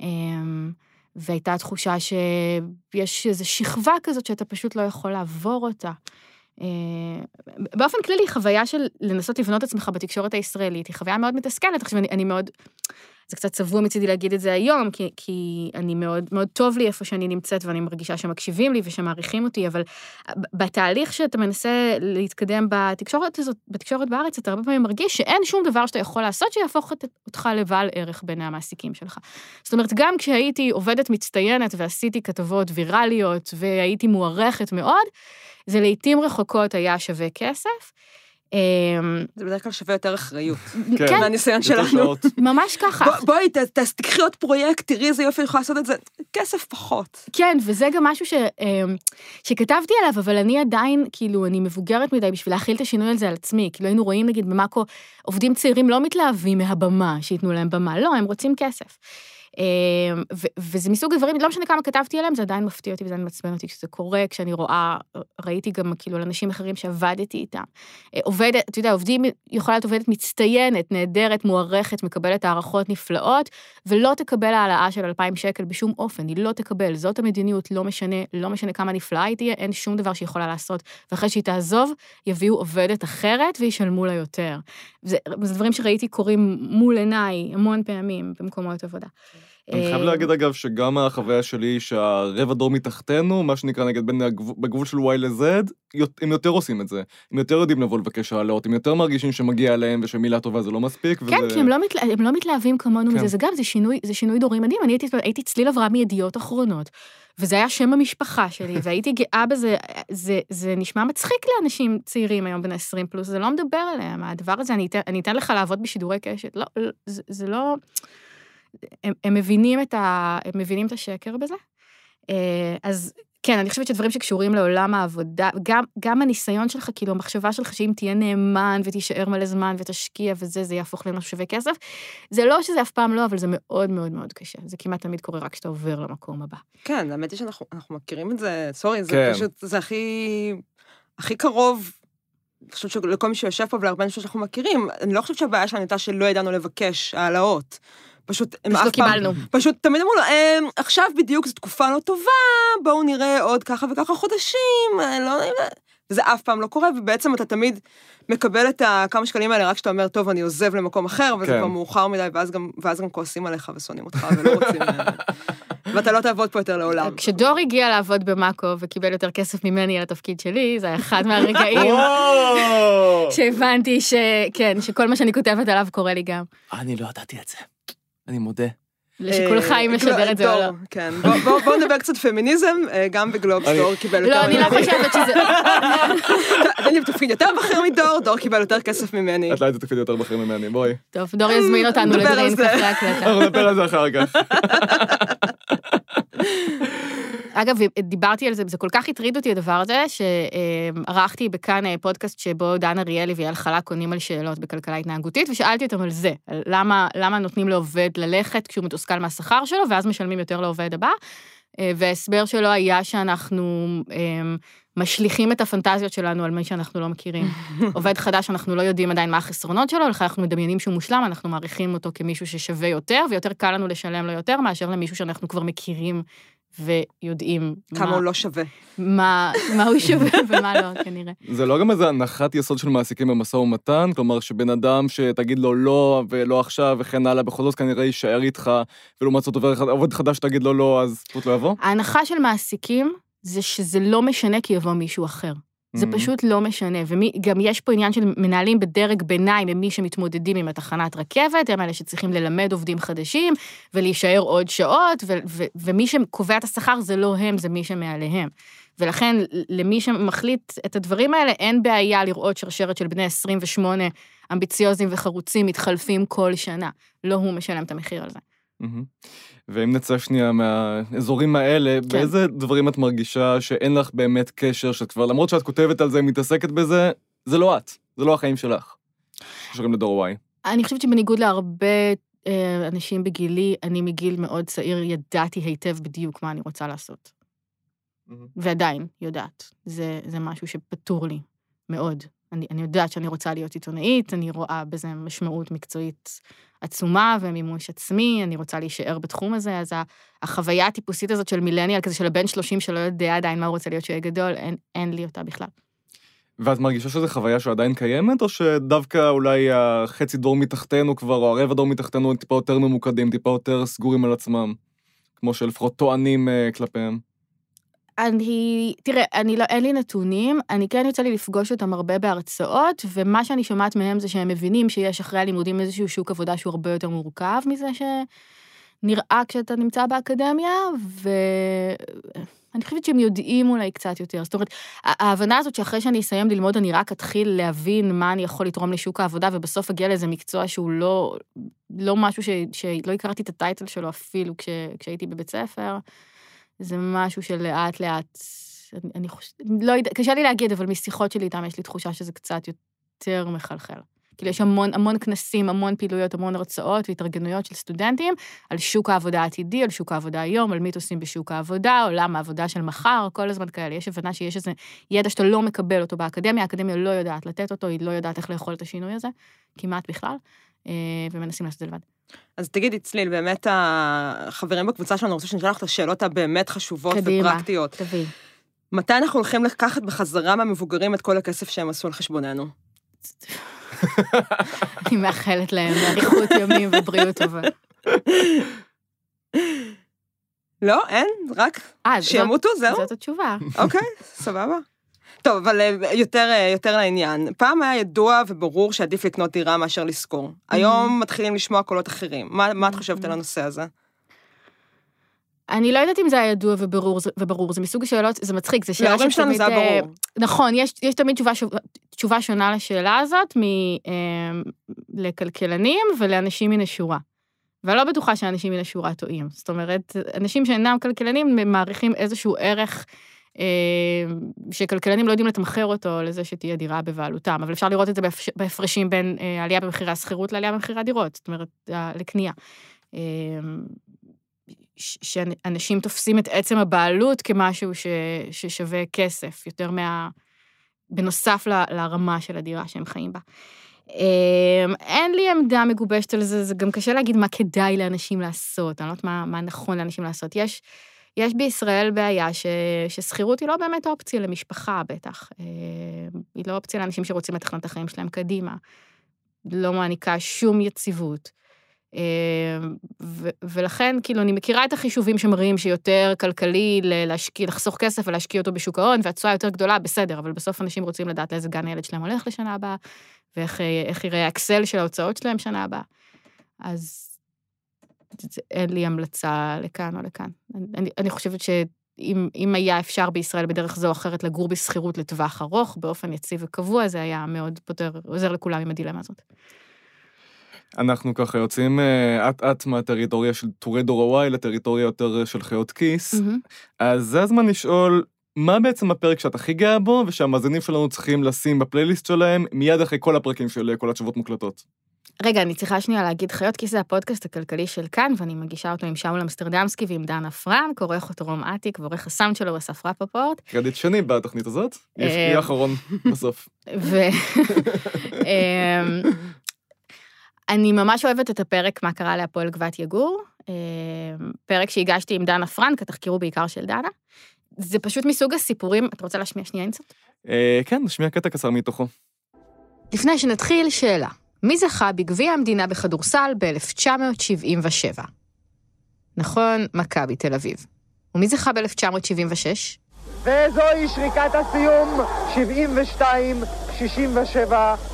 Um, והייתה תחושה שיש איזו שכבה כזאת שאתה פשוט לא יכול לעבור אותה. Uh, באופן כללי, חוויה של לנסות לבנות עצמך בתקשורת הישראלית היא חוויה מאוד מתסכלת. עכשיו, אני, אני מאוד... זה קצת צבוע מצידי להגיד את זה היום, כי, כי אני מאוד, מאוד טוב לי איפה שאני נמצאת, ואני מרגישה שמקשיבים לי ושמעריכים אותי, אבל בתהליך שאתה מנסה להתקדם בתקשורת הזאת, בתקשורת בארץ, אתה הרבה פעמים מרגיש שאין שום דבר שאתה יכול לעשות שיהפוך אותך לבעל ערך בעיני המעסיקים שלך. זאת אומרת, גם כשהייתי עובדת מצטיינת ועשיתי כתבות ויראליות והייתי מוערכת מאוד, זה לעיתים רחוקות היה שווה כסף. אמ, זה בדרך כלל שווה יותר אחריות. כן. מהניסיון שלנו. ממש ככה. בואי, תקחי עוד פרויקט, תראי איזה יופי יכולה לעשות את זה. כסף פחות. כן, וזה גם משהו אמ, שכתבתי עליו, אבל אני עדיין, כאילו, אני מבוגרת מדי בשביל להכיל את השינוי הזה על עצמי. כאילו, היינו רואים, נגיד, במאקו, עובדים צעירים לא מתלהבים מהבמה, שייתנו להם במה. לא, הם רוצים כסף. אמ, וזה מסוג הדברים, לא משנה כמה כתבתי עליהם, זה עדיין מפתיע אותי וזה עדיין מעצבן אותי כשזה קורה, כשאני רואה, ראיתי גם כאילו על אנשים אחרים שעבדתי איתם. אה, עובדת, אתה יודע, עובדים, יכולה להיות עובדת מצטיינת, נהדרת, מוערכת, מקבלת הערכות נפלאות, ולא תקבל העלאה של 2,000 שקל בשום אופן, היא לא תקבל, זאת המדיניות, לא משנה, לא משנה כמה נפלאה היא תהיה, אין שום דבר שהיא יכולה לעשות. ואחרי שהיא תעזוב, יביאו עובדת אחרת וישלמו לה יותר. זה, זה דברים שראיתי קורים מול עיניי המון פעמים במקומות עבודה. אני חייב אה, להגיד אגב שגם החוויה שלי היא שהרבע דור מתחתנו, מה שנקרא נגיד בין הגבול, בגבול של Y ל-Z, הם יותר עושים את זה. הם יותר יודעים לבוא לבקש העלות, הם יותר מרגישים שמגיע להם ושמילה טובה זה לא מספיק. כן, וזה... כי הם לא, מתלה... הם לא מתלהבים כמונו כן. מזה, זה גם, זה שינוי, זה שינוי דורי מדהים. אני הייתי, הייתי צליל אברהם מידיעות אחרונות, וזה היה שם המשפחה שלי, והייתי גאה בזה, זה, זה נשמע מצחיק לאנשים צעירים היום בני 20 פלוס, זה לא מדבר עליהם, הדבר הזה, אני אתן, אני אתן לך לעבוד בשידורי קשת, לא, זה, זה לא... הם, הם, מבינים את ה, הם מבינים את השקר בזה. אה, אז כן, אני חושבת שדברים שקשורים לעולם העבודה, גם, גם הניסיון שלך, כאילו, המחשבה שלך שאם תהיה נאמן ותישאר מלא זמן ותשקיע וזה, זה יהפוך למשהו שווה כסף, זה לא שזה אף פעם לא, אבל זה מאוד מאוד מאוד קשה. זה כמעט תמיד קורה רק כשאתה עובר למקום הבא. כן, האמת היא שאנחנו אנחנו מכירים את זה, סורי, זה כן. פשוט, זה הכי, הכי קרוב. אני חושבת שלכל מי שיושב פה ולהרבה אנשים שאנחנו מכירים, אני לא חושבת שהבעיה שלנו הייתה שלא ידענו לבקש העלאות. פשוט, הם פשוט אף לא פעם, קיבלנו. פשוט תמיד אמרו לו, "אמ, עכשיו בדיוק זו תקופה לא טובה, בואו נראה עוד ככה וככה חודשים, אה, לא נעים, וזה אף פעם לא קורה, ובעצם אתה תמיד מקבל את הכמה שקלים האלה רק כשאתה אומר, טוב, אני עוזב למקום אחר, וזה כן. כבר מאוחר מדי, ואז גם, ואז גם כועסים עליך ושונאים אותך ולא רוצים... אה, ואתה לא תעבוד פה יותר לעולם. כשדור הגיע לעבוד במאקו וקיבל יותר כסף ממני על התפקיד שלי, זה היה אחד מהרגעים! שהבנתי שכן, שכל מה שאני כותבת עליו קורה לי גם. אני לא ידעתי את זה. אני מודה. לשיקולך אה, אם לשדר את זה או לא. דור, כן. בוא- בוא- בואו נדבר קצת פמיניזם, אה, גם בגלובסטור קיבל יותר... לא, אני לא. חושבת שזה... אני בתפקיד יותר בכיר מדור, דור קיבל יותר כסף ממני. את לא היית תפקיד יותר בכיר ממני, בואי. טוב, דור יזמין אותנו נדבר על לדרינק. אחרי ההקלטה. אנחנו נדבר על זה אחר כך. אגב, דיברתי על זה, זה כל כך הטריד אותי הדבר הזה, שערכתי בכאן אה, פודקאסט שבו דן אריאלי ויעל חלק עונים על שאלות בכלכלה התנהגותית, ושאלתי אותם על זה, על למה, למה נותנים לעובד ללכת כשהוא מתוסכל מהשכר שלו, ואז משלמים יותר לעובד הבא. אה, וההסבר שלו היה שאנחנו אה, משליכים את הפנטזיות שלנו על מי שאנחנו לא מכירים. עובד חדש, אנחנו לא יודעים עדיין מה החסרונות שלו, לכן אנחנו מדמיינים שהוא מושלם, אנחנו מעריכים אותו כמישהו ששווה יותר, ויותר קל לנו לשלם לו יותר מאשר למישהו שאנחנו כבר מכירים ויודעים כמה מה, הוא לא שווה. מה, מה הוא שווה ומה לא, כנראה. זה לא גם איזה הנחת יסוד של מעסיקים במשא ומתן? כלומר, שבן אדם שתגיד לו לא ולא עכשיו וכן הלאה, בכל זאת כנראה יישאר איתך, ולעומת זאת עובד- עובד חדש תגיד לו לא, אז פשוט לא יבוא? ההנחה של מעסיקים זה שזה לא משנה כי יבוא מישהו אחר. זה Mhm. פשוט לא משנה, וגם יש פה עניין של מנהלים בדרג ביניים, הם מי שמתמודדים עם התחנת רכבת, הם אלה שצריכים ללמד עובדים חדשים ולהישאר עוד שעות, ו- ו- ומי שקובע את השכר זה לא הם, זה מי שמעליהם. ולכן למי שמחליט את הדברים האלה, אין בעיה לראות שרשרת של בני 28 אמביציוזים וחרוצים מתחלפים כל שנה. לא הוא משלם את המחיר על זה. ואם נצא שנייה מהאזורים האלה, כן. באיזה דברים את מרגישה שאין לך באמת קשר, שאת כבר, למרות שאת כותבת על זה, מתעסקת בזה, זה לא את, זה לא החיים שלך. שקשורים לדור Y. אני חושבת שבניגוד להרבה אה, אנשים בגילי, אני מגיל מאוד צעיר ידעתי היטב בדיוק מה אני רוצה לעשות. ועדיין יודעת. זה, זה משהו שפתור לי מאוד. אני, אני יודעת שאני רוצה להיות עיתונאית, אני רואה בזה משמעות מקצועית עצומה ומימוש עצמי, אני רוצה להישאר בתחום הזה, אז החוויה הטיפוסית הזאת של מילניאל, כזה של הבן 30 שלא יודע עדיין מה הוא רוצה להיות שהוא יהיה גדול, אין, אין לי אותה בכלל. ואת מרגישה שזו חוויה שעדיין קיימת, או שדווקא אולי החצי דור מתחתנו כבר, או הרבע דור מתחתנו, הם טיפה יותר ממוקדים, טיפה יותר סגורים על עצמם, כמו שלפחות טוענים אה, כלפיהם? אני, תראה, אני לא, אין לי נתונים, אני כן יוצא לי לפגוש אותם הרבה בהרצאות, ומה שאני שומעת מהם זה שהם מבינים שיש אחרי הלימודים איזשהו שוק עבודה שהוא הרבה יותר מורכב מזה שנראה כשאתה נמצא באקדמיה, ואני חושבת שהם יודעים אולי קצת יותר. זאת אומרת, ההבנה הזאת שאחרי שאני אסיים ללמוד, אני רק אתחיל להבין מה אני יכול לתרום לשוק העבודה, ובסוף אגיע לאיזה מקצוע שהוא לא, לא משהו ש, שלא הכרתי את הטייטל שלו אפילו כש, כשהייתי בבית ספר. זה משהו שלאט לאט, אני, חושבת, לא יודע, קשה לי להגיד, אבל משיחות שלי איתם יש לי תחושה שזה קצת יותר מחלחל. כאילו, יש המון המון כנסים, המון פעילויות, המון הרצאות והתארגנויות של סטודנטים על שוק העבודה העתידי, על שוק העבודה היום, על מיתוסים בשוק העבודה, עולם העבודה של מחר, כל הזמן כאלה. יש הבנה שיש איזה ידע שאתה לא מקבל אותו באקדמיה, האקדמיה לא יודעת לתת אותו, היא לא יודעת איך לאכול את השינוי הזה, כמעט בכלל, אה, ומנסים לעשות את זה לבד. אז תגידי, צליל, באמת החברים בקבוצה שלנו רוצים שנשאל לך את השאלות הבאמת חשובות קדימה, ופרקטיות. תביא. מתי אנחנו הולכים לקחת בחזרה מהמבוגרים את כל הכסף שהם עשו על חשבוננו? אני מאחלת להם אריכות ימים ובריאות טובה. לא, אין, רק אה, שימותו, זהו? זאת התשובה. אוקיי, סבבה. טוב, אבל אה, יותר, אה, יותר לעניין. פעם היה ידוע וברור שעדיף לקנות דירה מאשר לשכור. היום מתחילים לשמוע קולות אחרים. מה, מה את חושבת על הנושא הזה? אני לא יודעת אם זה היה ידוע וברור, וברור, זה מסוג השאלות, זה מצחיק, זה שאלה להורים שלנו זה שתמיד, היה אה, ברור. נכון, יש, יש תמיד תשובה, שו- תשובה שונה לשאלה הזאת מ, אה, לכלכלנים ולאנשים מן השורה. ואני לא בטוחה שאנשים מן השורה טועים. זאת אומרת, אנשים שאינם כלכלנים מעריכים איזשהו ערך שכלכלנים לא יודעים לתמחר אותו לזה שתהיה דירה בבעלותם, אבל אפשר לראות את זה בהפרשים בין אה, עלייה במחירי השכירות לעלייה במחירי הדירות, זאת אומרת, לקנייה. אה, ש- שאנשים תופסים את עצם הבעלות כמשהו ש, ששווה כסף, יותר מה... בנוסף ל, לרמה של הדירה שהם חיים בה. אמ, אין לי עמדה מגובשת על זה, זה גם קשה להגיד מה כדאי לאנשים לעשות, אני לא יודעת מה, מה נכון לאנשים לעשות. יש, יש בישראל בעיה ש, ששכירות היא לא באמת אופציה למשפחה, בטח. אמ, היא לא אופציה לאנשים שרוצים לתכנן את החיים שלהם קדימה. לא מעניקה שום יציבות. אמ, ו- ולכן, כאילו, אני מכירה את החישובים שמראים שיותר כלכלי להשקיע, לחסוך כסף ולהשקיע אותו בשוק ההון, והתשואה יותר גדולה, בסדר, אבל בסוף אנשים רוצים לדעת לאיזה גן הילד שלהם הולך לשנה הבאה, ואיך אה, יראה האקסל של ההוצאות שלהם שנה הבאה. אז אין לי המלצה לכאן או לכאן. אני, אני, חושבת שאם אם היה אפשר בישראל בדרך זו או אחרת לגור בשכירות לטווח ארוך, באופן יציב וקבוע, זה היה מאוד פותר, עוזר לכולם עם הדילמה הזאת. אנחנו ככה יוצאים אה, אט-אט מהטריטוריה של טורי דור ה-Y לטריטוריה יותר של חיות כיס. מהמם. אז זה הזמן לשאול, מה בעצם הפרק שאת הכי גאה בו, ושהמאזינים שלנו צריכים לשים בפלייליסט שלהם מיד אחרי כל הפרקים של אה, כל התשובות מוקלטות? רגע, אני צריכה שנייה להגיד חיות, כי זה הפודקאסט הכלכלי של כאן, ואני מגישה אותו עם שאול אמסטרדמסקי ועם דנה פרנק, עורך אותו רום אטיק, ועורך הסאונד שלו אסף רפפורט. קרדיט שני בתוכנית הזאת, אה, יהיה אחרון בסוף. אמ, אני ממש אוהבת את הפרק מה קרה להפועל גבת יגור, אמ, פרק שהגשתי עם דנה פרנק, התחקיר הוא בעיקר של דנה. זה פשוט מסוג הסיפורים, את רוצה להשמיע שנייה אינסט? אה, כן, נשמיע קטע קצר מתוכו. לפני שנתחיל, שאלה. מי זכה בגביע המדינה בכדורסל ב-1977? נכון, מכבי תל אביב. ומי זכה ב-1976? וזוהי שריקת הסיום, 72-67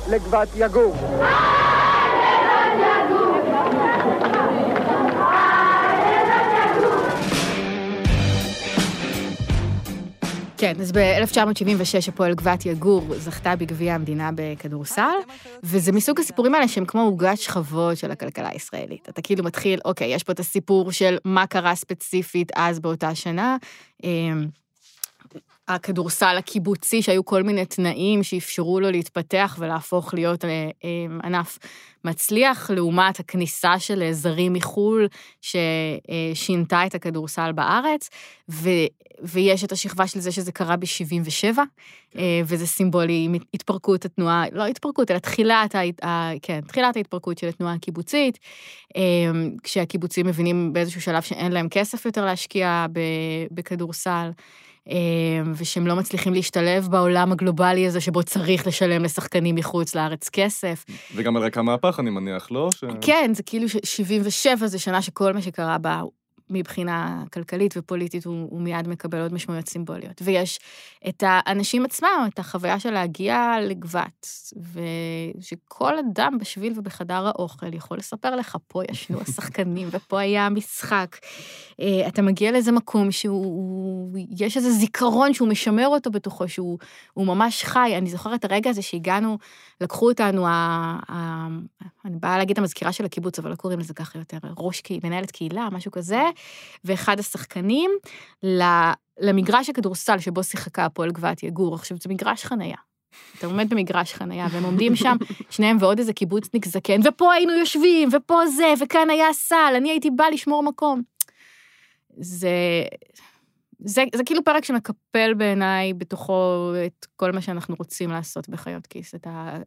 לגבת יגור. כן, אז ב-1976 הפועל גבת יגור זכתה בגביע המדינה בכדורסל, וזה מסוג הסיפורים האלה שהם כמו עוגת שכבות של הכלכלה הישראלית. אתה כאילו מתחיל, אוקיי, יש פה את הסיפור של מה קרה ספציפית אז באותה שנה. הכדורסל הקיבוצי, שהיו כל מיני תנאים שאפשרו לו להתפתח ולהפוך להיות אה, אה, ענף מצליח, לעומת הכניסה של אה, זרים מחו"ל, ששינתה את הכדורסל בארץ, ו, ויש את השכבה של זה שזה קרה ב-77, וזה סימבולי עם התפרקות התנועה, לא התפרקות, אלא תחילת, ה, כן, תחילת ההתפרקות של התנועה הקיבוצית, כשהקיבוצים מבינים באיזשהו שלב שאין להם כסף יותר להשקיע בכדורסל. ושהם לא מצליחים להשתלב בעולם הגלובלי הזה שבו צריך לשלם לשחקנים מחוץ לארץ כסף. וגם על רקע מהפך, אני מניח, לא? ש... כן, זה כאילו ש-77 זה שנה שכל מה שקרה בה מבחינה כלכלית ופוליטית הוא, הוא מיד מקבל עוד משמעויות סימבוליות. ויש את האנשים עצמם, את החוויה של להגיע לגבת, ושכל אדם בשביל ובחדר האוכל יכול לספר לך, פה ישנו השחקנים ופה היה המשחק. אתה מגיע לאיזה מקום שהוא, יש איזה זיכרון שהוא משמר אותו בתוכו, שהוא ממש חי. אני זוכרת את הרגע הזה שהגענו, לקחו אותנו, ה, ה, אני באה להגיד המזכירה של הקיבוץ, אבל לא קוראים לזה ככה יותר, ראש, מנהלת קהילה, משהו כזה, ואחד השחקנים למגרש הכדורסל שבו שיחקה הפועל גבת יגור. עכשיו, זה מגרש חנייה. אתה עומד במגרש חנייה, והם עומדים שם, שניהם ועוד איזה קיבוצניק זקן, ופה היינו יושבים, ופה זה, וכאן היה סל, אני הייתי באה לשמור מקום. זה, זה, זה כאילו פרק שמקפל בעיניי בתוכו את כל מה שאנחנו רוצים לעשות בחיות כיס, את ה-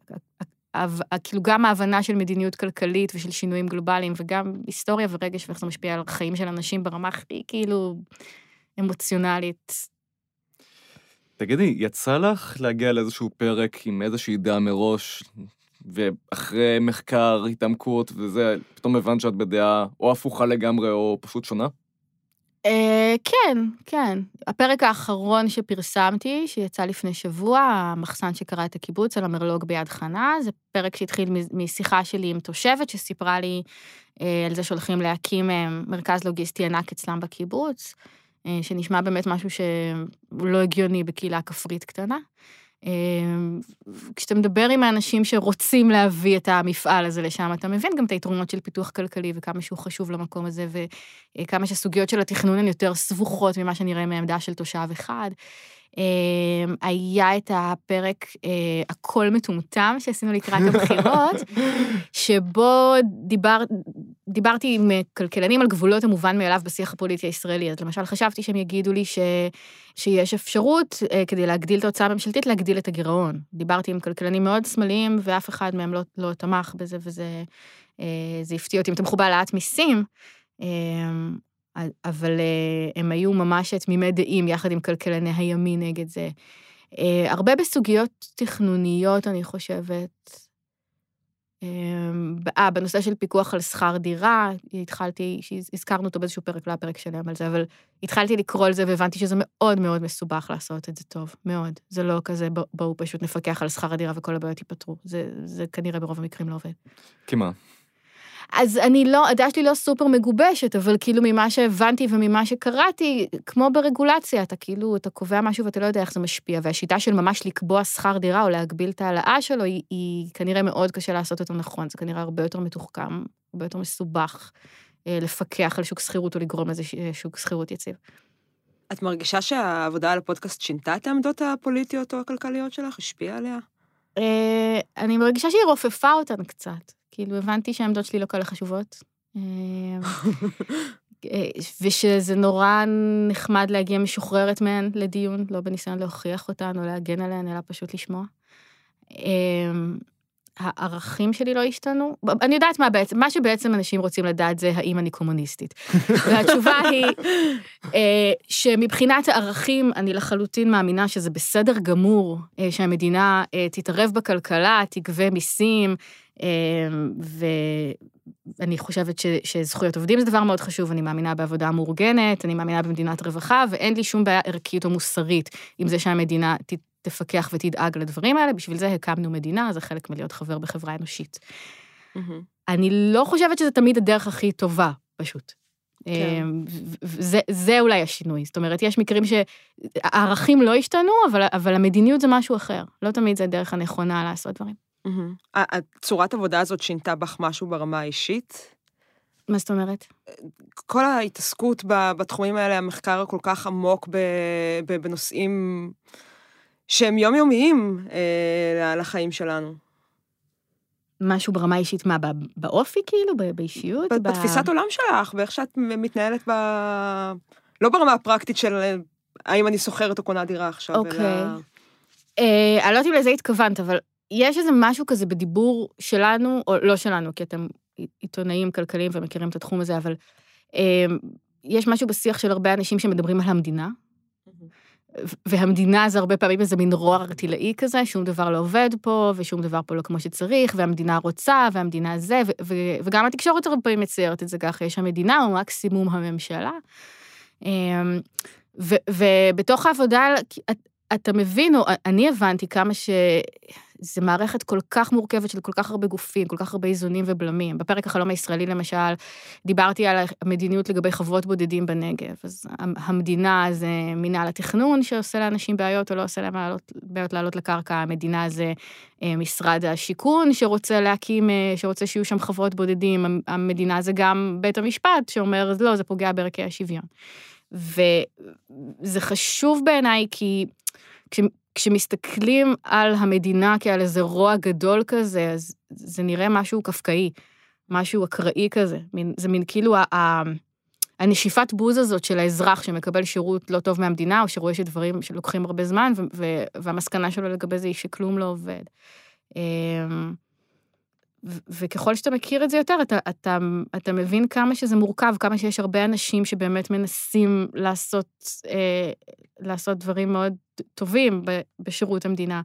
כאילו גם ההבנה של מדיניות כלכלית ושל שינויים גלובליים, וגם היסטוריה ורגש ואיך זה משפיע על חיים של אנשים ברמה הכי כאילו אמוציונלית. תגידי, יצא לך להגיע לאיזשהו פרק עם איזושהי דעה מראש, ואחרי מחקר, התעמקות וזה, פתאום הבנת שאת בדעה או הפוכה לגמרי או פשוט שונה? אה, כן, כן. הפרק האחרון שפרסמתי, שיצא לפני שבוע, המחסן שקרא את הקיבוץ על המרלוג ביד חנה, זה פרק שהתחיל משיחה שלי עם תושבת שסיפרה לי אה, על זה שהולכים להקים אה, מרכז לוגיסטי ענק אצלם בקיבוץ, שנשמע באמת משהו שהוא לא הגיוני בקהילה כפרית קטנה. אה, כשאתה מדבר עם האנשים שרוצים להביא את המפעל הזה לשם, אתה מבין גם את היתרונות של פיתוח כלכלי וכמה שהוא חשוב למקום הזה, וכמה שהסוגיות של התכנון הן יותר סבוכות ממה שנראה מעמדה של תושב אחד. אה, היה את הפרק אה, הכל מטומטם שעשינו לקראת הבחירות, שבו דיבר, דיברתי עם כלכלנים על גבולות המובן מאליו בשיח הפוליטי הישראלי. אז למשל חשבתי שהם יגידו לי ש, שיש אפשרות אה, כדי להגדיל את ההוצאה הממשלתית, להגדיל את הגירעון. דיברתי עם כלכלנים מאוד שמאליים, ואף אחד מהם לא, לא תמך בזה, וזה זה הפתיע אותי. הם תמכו בהעלאת מיסים. אבל הם היו ממש תמימי דעים יחד עם כלכלני הימין נגד זה. הרבה בסוגיות תכנוניות, אני חושבת. אה, בנושא של פיקוח על שכר דירה, התחלתי, הזכרנו אותו באיזשהו פרק, לא הפרק שלם על זה, אבל התחלתי לקרוא על זה והבנתי שזה מאוד מאוד מסובך לעשות את זה טוב, מאוד. זה לא כזה, בואו פשוט נפקח על שכר הדירה וכל הבעיות ייפתרו. זה, זה כנראה ברוב המקרים לא עובד. כי מה? אז אני לא, הדעה שלי לא סופר מגובשת, אבל כאילו ממה שהבנתי וממה שקראתי, כמו ברגולציה, אתה כאילו, אתה קובע משהו ואתה לא יודע איך זה משפיע, והשיטה של ממש לקבוע שכר דירה או להגביל את ההעלאה שלו, היא, היא כנראה מאוד קשה לעשות אותו נכון, זה כנראה הרבה יותר מתוחכם, הרבה יותר מסובך אה, לפקח על שוק שכירות או לגרום לזה שוק שכירות יציב. את מרגישה שהעבודה על הפודקאסט שינתה את העמדות הפוליטיות או הכלכליות שלך? השפיעה עליה? אה, אני מרגישה שהיא רופפה אותן קצת. כאילו, הבנתי שהעמדות שלי לא כאלה חשובות. אה, ושזה נורא נחמד להגיע משוחררת מהן לדיון, לא בניסיון להוכיח אותן או להגן עליהן, אלא פשוט לשמוע. אה, הערכים שלי לא השתנו. אני יודעת מה בעצם, מה שבעצם אנשים רוצים לדעת זה האם אני קומוניסטית. והתשובה היא אה, שמבחינת הערכים, אני לחלוטין מאמינה שזה בסדר גמור שהמדינה תתערב בכלכלה, תגבה מיסים, אמ, ואני חושבת ש, שזכויות עובדים זה דבר מאוד חשוב, אני מאמינה בעבודה מאורגנת, אני מאמינה במדינת רווחה, ואין לי שום בעיה ערכית או מוסרית עם זה שהמדינה ת, תפקח ותדאג לדברים האלה, בשביל זה הקמנו מדינה, זה חלק מלהיות חבר בחברה אנושית. Mm-hmm. אני לא חושבת שזה תמיד הדרך הכי טובה, פשוט. כן. אמ, זה, זה אולי השינוי, זאת אומרת, יש מקרים שהערכים לא השתנו, אבל, אבל המדיניות זה משהו אחר. לא תמיד זה הדרך הנכונה לעשות דברים. הצורת עבודה הזאת שינתה בך משהו ברמה האישית? מה זאת אומרת? כל ההתעסקות בתחומים האלה, המחקר הכל כך עמוק בנושאים שהם יומיומיים אה, לחיים שלנו. משהו ברמה אישית, מה, באופי כאילו? באישיות? בתפיסת עולם שלך, באיך שאת מתנהלת ב... לא ברמה הפרקטית של האם אני שוכרת או קונה דירה עכשיו, אלא... אוקיי. אה, אני לא יודעת אם לזה התכוונת, אבל יש איזה משהו כזה בדיבור שלנו, או לא שלנו, כי אתם עיתונאים כלכליים ומכירים את התחום הזה, אבל אה, יש משהו בשיח של הרבה אנשים שמדברים על המדינה, והמדינה זה הרבה פעמים איזה מין רוע ארטילאי כזה, שום דבר לא עובד פה, ושום דבר פה לא כמו שצריך, והמדינה רוצה, והמדינה זה, וגם התקשורת הרבה פעמים מציירת את זה ככה, יש המדינה, או מקסימום הממשלה. אמ, ובתוך העבודה, אתה מבין, או אני הבנתי כמה ש... זה מערכת כל כך מורכבת של כל כך הרבה גופים, כל כך הרבה איזונים ובלמים. בפרק החלום הישראלי, למשל, דיברתי על המדיניות לגבי חוות בודדים בנגב. אז המדינה זה מינהל התכנון שעושה לאנשים בעיות או לא עושה להם בעיות לעלות לקרקע, המדינה זה אה, משרד השיכון שרוצה להקים, אה, שרוצה שיהיו שם חוות בודדים, המדינה זה גם בית המשפט שאומר, לא, זה פוגע בערכי השוויון. וזה חשוב בעיניי כי... כשמסתכלים על המדינה כעל איזה רוע גדול כזה, אז זה נראה משהו קפקאי, משהו אקראי כזה. מין, זה מין כאילו ה, ה, הנשיפת בוז הזאת של האזרח שמקבל שירות לא טוב מהמדינה, או שרואה שדברים שלוקחים הרבה זמן, ו, ו, והמסקנה שלו לגבי זה היא שכלום לא עובד. אמ, וככל שאתה מכיר את זה יותר, אתה, אתה, אתה מבין כמה שזה מורכב, כמה שיש הרבה אנשים שבאמת מנסים לעשות, אה, לעשות דברים מאוד טובים בשירות המדינה,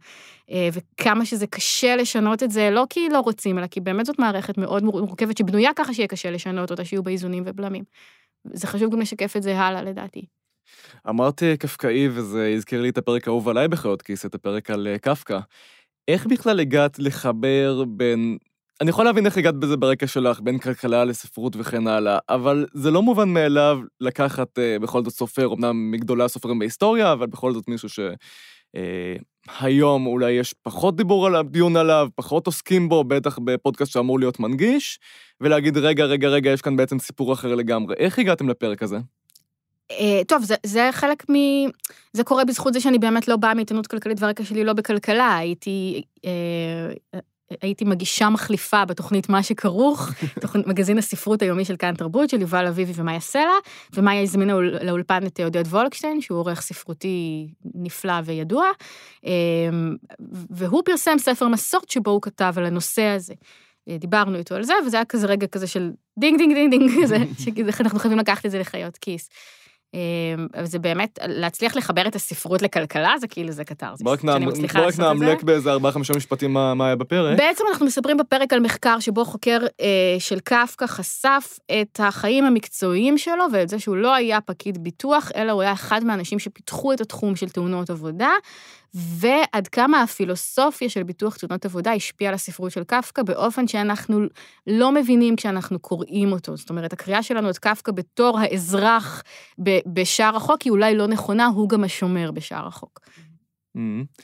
אה, וכמה שזה קשה לשנות את זה, לא כי לא רוצים, אלא כי באמת זאת מערכת מאוד מורכבת, שבנויה ככה שיהיה קשה לשנות אותה, שיהיו בה איזונים ובלמים. זה חשוב גם לשקף את זה הלאה, לדעתי. אמרתי קפקאי, וזה הזכיר לי את הפרק האהוב עליי בחיות כיס, את הפרק על אה, קפקא. איך בכלל הגעת לחבר בין אני יכול להבין איך הגעת בזה ברקע שלך, בין כלכלה לספרות וכן הלאה, אבל זה לא מובן מאליו לקחת uh, בכל זאת סופר, אמנם מגדולי הסופרים בהיסטוריה, אבל בכל זאת מישהו שהיום אה, אולי יש פחות דיבור עליו, דיון עליו, פחות עוסקים בו, בטח בפודקאסט שאמור להיות מנגיש, ולהגיד, רגע, רגע, רגע, יש כאן בעצם סיפור אחר לגמרי. איך הגעתם לפרק הזה? Uh, טוב, זה, זה חלק מ... זה קורה בזכות זה שאני באמת לא באה מעיתונות כלכלית והרקע שלי לא בכלכלה, הייתי... Uh, הייתי מגישה מחליפה בתוכנית מה שכרוך, מגזין הספרות היומי של כאן תרבות, של יובל אביבי ומאיה סלע, ומאיה הזמינה לאולפן את עודד וולקשטיין, שהוא עורך ספרותי נפלא וידוע, אמ, והוא פרסם ספר מסות שבו הוא כתב על הנושא הזה. דיברנו איתו על זה, וזה היה כזה רגע כזה של דינג דינג דינג דינג כזה, שאנחנו חייבים לקחת את זה לחיות כיס. אמ, זה באמת, להצליח לחבר את הספרות לכלכלה, זה כאילו, זה קתרזיס. בוא רק נאמלק באיזה ארבעה חמישה משפטים מה היה בפרק. בעצם אנחנו מספרים בפרק על מחקר שבו חוקר אה, של קפקא חשף את החיים המקצועיים שלו ואת זה שהוא לא היה פקיד ביטוח, אלא הוא היה אחד מהאנשים שפיתחו את התחום של תאונות עבודה, ועד כמה הפילוסופיה של ביטוח תאונות עבודה השפיעה על הספרות של קפקא באופן שאנחנו לא מבינים כשאנחנו קוראים אותו. זאת אומרת, הקריאה שלנו את קפקא בתור האזרח בשער החוק היא אולי לא נכונה, הוא גם השומר בשער החוק. Mm-hmm.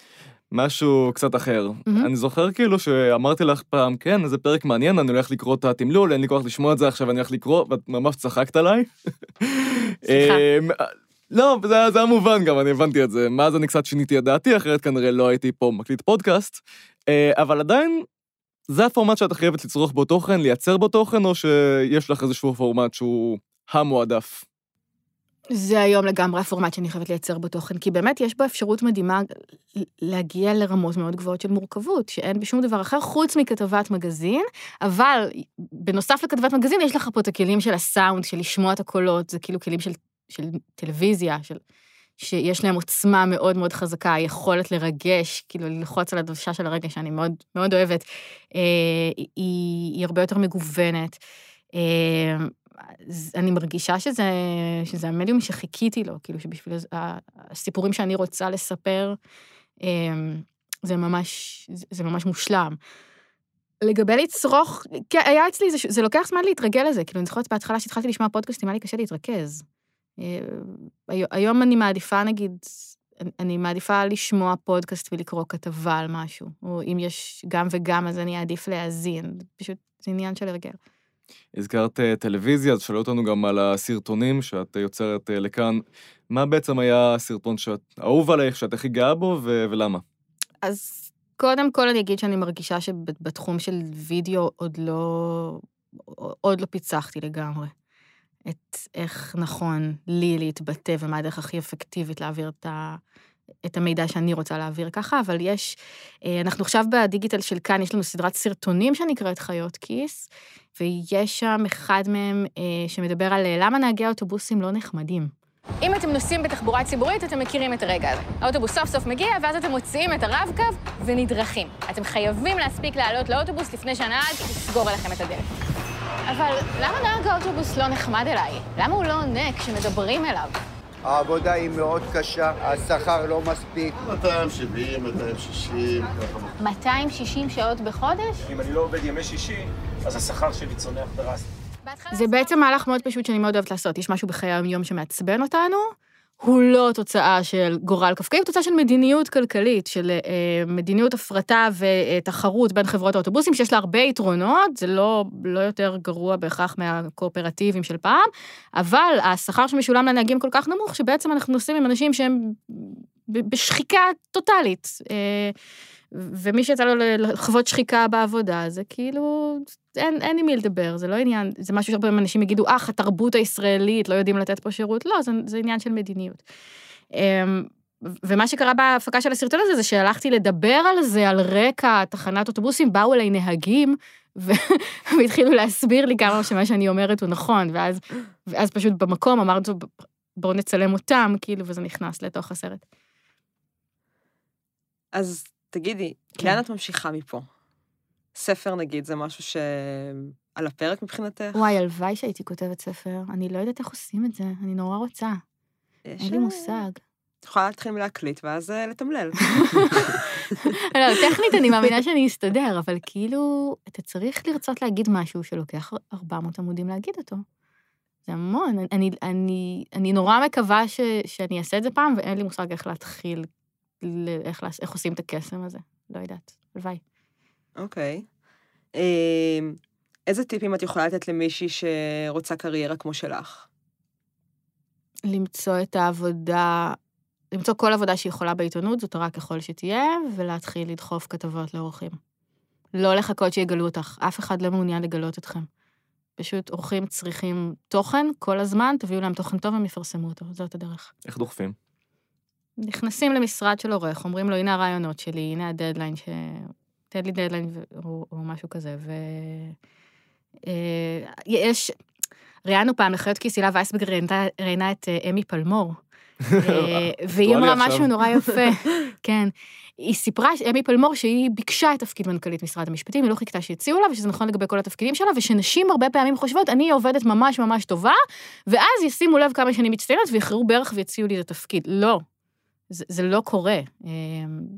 משהו קצת אחר. Mm-hmm. אני זוכר כאילו שאמרתי לך פעם, כן, איזה פרק מעניין, אני הולך לקרוא את התמלול, אין לי כוח לשמוע את זה עכשיו, אני הולך לקרוא, ואת ממש צחקת עליי. סליחה. לא, זה, זה היה מובן גם, אני הבנתי את זה. מאז אני קצת שיניתי את דעתי, אחרת כנראה לא הייתי פה מקליט פודקאסט. אה, אבל עדיין, זה הפורמט שאת חייבת לצרוך בו תוכן, לייצר בו תוכן, או שיש לך איזשהו פורמט שהוא המועדף? זה היום לגמרי הפורמט שאני חייבת לייצר בו תוכן, כי באמת יש בו אפשרות מדהימה להגיע לרמות מאוד גבוהות של מורכבות, שאין בשום דבר אחר חוץ מכתבת מגזין, אבל בנוסף לכתבת מגזין יש לך פה את הכלים של הסאונד, של לשמוע את הקולות, זה כאילו כלים של של טלוויזיה, של, שיש להם עוצמה מאוד מאוד חזקה, היכולת לרגש, כאילו ללחוץ על הדוושה של הרגש, שאני מאוד מאוד אוהבת, אה, היא, היא הרבה יותר מגוונת. אה, אני מרגישה שזה, שזה המדיום שחיכיתי לו, כאילו שבשביל הסיפורים שאני רוצה לספר, אה, זה ממש, זה ממש מושלם. לגבי לצרוך, כן, היה אצלי, זה, זה לוקח זמן להתרגל לזה, כאילו, אני זוכרת בהתחלה שהתחלתי לשמוע פודקאסטים, היה לי קשה להתרכז. אה, היום אני מעדיפה, נגיד, אני מעדיפה לשמוע פודקאסט ולקרוא כתבה על משהו, או אם יש גם וגם, אז אני אעדיף להאזין, פשוט זה עניין של הרגל. הזכרת אה, טלוויזיה, אז שאלו אותנו גם על הסרטונים שאת יוצרת אה, לכאן. מה בעצם היה הסרטון שאת אהוב עלייך, שאת הכי גאה בו, ו- ולמה? אז קודם כל אני אגיד שאני מרגישה שבתחום של וידאו עוד לא, עוד לא פיצחתי לגמרי. את איך נכון לי להתבטא ומה הדרך הכי אפקטיבית להעביר את, ה, את המידע שאני רוצה להעביר ככה, אבל יש, אה, אנחנו עכשיו בדיגיטל של כאן, יש לנו סדרת סרטונים שנקראת חיות כיס, ויש שם אחד מהם אה, שמדבר על אה, למה נהגי האוטובוסים לא נחמדים. אם אתם נוסעים בתחבורה ציבורית, אתם מכירים את הרגע הזה. האוטובוס סוף סוף מגיע, ואז אתם מוציאים את הרב-קו ונדרכים. אתם חייבים להספיק לעלות לאוטובוס לפני שהנהג יסגור עליכם את הדלת. אבל למה נהג האוטובוס לא נחמד אליי? למה הוא לא עונה כשמדברים אליו? העבודה היא מאוד קשה, השכר לא מספיק. 270, 260, 260 שעות בחודש? אם אני לא עובד ימי שישי, אז השכר שלי צונח דרסטי. זה בעצם מהלך מאוד פשוט שאני מאוד אוהבת לעשות. יש משהו בחיי היום שמעצבן אותנו, הוא לא תוצאה של גורל קפקאי, הוא תוצאה של מדיניות כלכלית, של אה, מדיניות הפרטה ותחרות בין חברות האוטובוסים, שיש לה הרבה יתרונות, זה לא, לא יותר גרוע בהכרח מהקואופרטיבים של פעם, אבל השכר שמשולם לנהגים כל כך נמוך, שבעצם אנחנו נוסעים עם אנשים שהם בשחיקה טוטאלית. אה, ומי שיצא לו לחוות שחיקה בעבודה, זה כאילו, אין, אין עם מי לדבר, זה לא עניין, זה משהו שהרבה פעמים אנשים יגידו, אך, התרבות הישראלית, לא יודעים לתת פה שירות, לא, זה, זה עניין של מדיניות. אמ, ומה שקרה בהפקה של הסרטון הזה, זה שהלכתי לדבר על זה, על רקע תחנת אוטובוסים, באו אליי נהגים, והתחילו להסביר לי כמה שמה שאני אומרת הוא נכון, ואז, ואז פשוט במקום אמרתי, בואו נצלם אותם, כאילו, וזה נכנס לתוך הסרט. אז תגידי, כן. לאן את ממשיכה מפה? ספר, נגיד, זה משהו שעל הפרק מבחינתך? וואי, הלוואי שהייתי כותבת ספר, אני לא יודעת איך עושים את זה, אני נורא רוצה, יש, אין לי אה, מושג. את יכולה להתחיל מלהקליט ואז אה, לתמלל. לא, טכנית אני מאמינה שאני אסתדר, אבל כאילו, אתה צריך לרצות להגיד משהו שלוקח 400 עמודים להגיד אותו. זה המון. אני, אני, אני נורא מקווה ש, שאני אעשה את זה פעם, ואין לי מושג איך להתחיל, איך, לעש- איך עושים את הקסם הזה. לא יודעת, הלוואי. אוקיי. אה, איזה טיפים את יכולה לתת למישהי שרוצה קריירה כמו שלך? למצוא את העבודה, למצוא כל עבודה שיכולה בעיתונות, זאת רע ככל שתהיה, ולהתחיל לדחוף כתבות לאורחים. לא לחכות שיגלו אותך, אף אחד לא מעוניין לגלות אתכם. פשוט אורחים צריכים תוכן כל הזמן, תביאו להם תוכן טוב, הם יפרסמו אותו, זאת הדרך. איך דוחפים? נכנסים למשרד של עורך, אומרים לו, הנה הרעיונות שלי, הנה הדדליין, ש... תן לי דדליין. או, או משהו כזה, ו... אה, יש... ראיינו פעם לחיות כיס, הילה וייסברגר ראיינה- את אה, אמי פלמור, אה, והיא אמרה. משהו נורא יפה, כן. היא סיפרה, אמי פלמור, שהיא ביקשה את תפקיד מנכ"לית משרד המשפטים, היא לא חיכתה שיציעו לה, ושזה נכון לגבי כל התפקידים שלה, ושנשים הרבה פעמים חושבות, אני עובדת ממש ממש טובה, ואז ישימו לב כמה שאני מצטיינת, ויחרו בערך ויציעו לי את התפקיד. לא. זה, זה לא קורה. אה,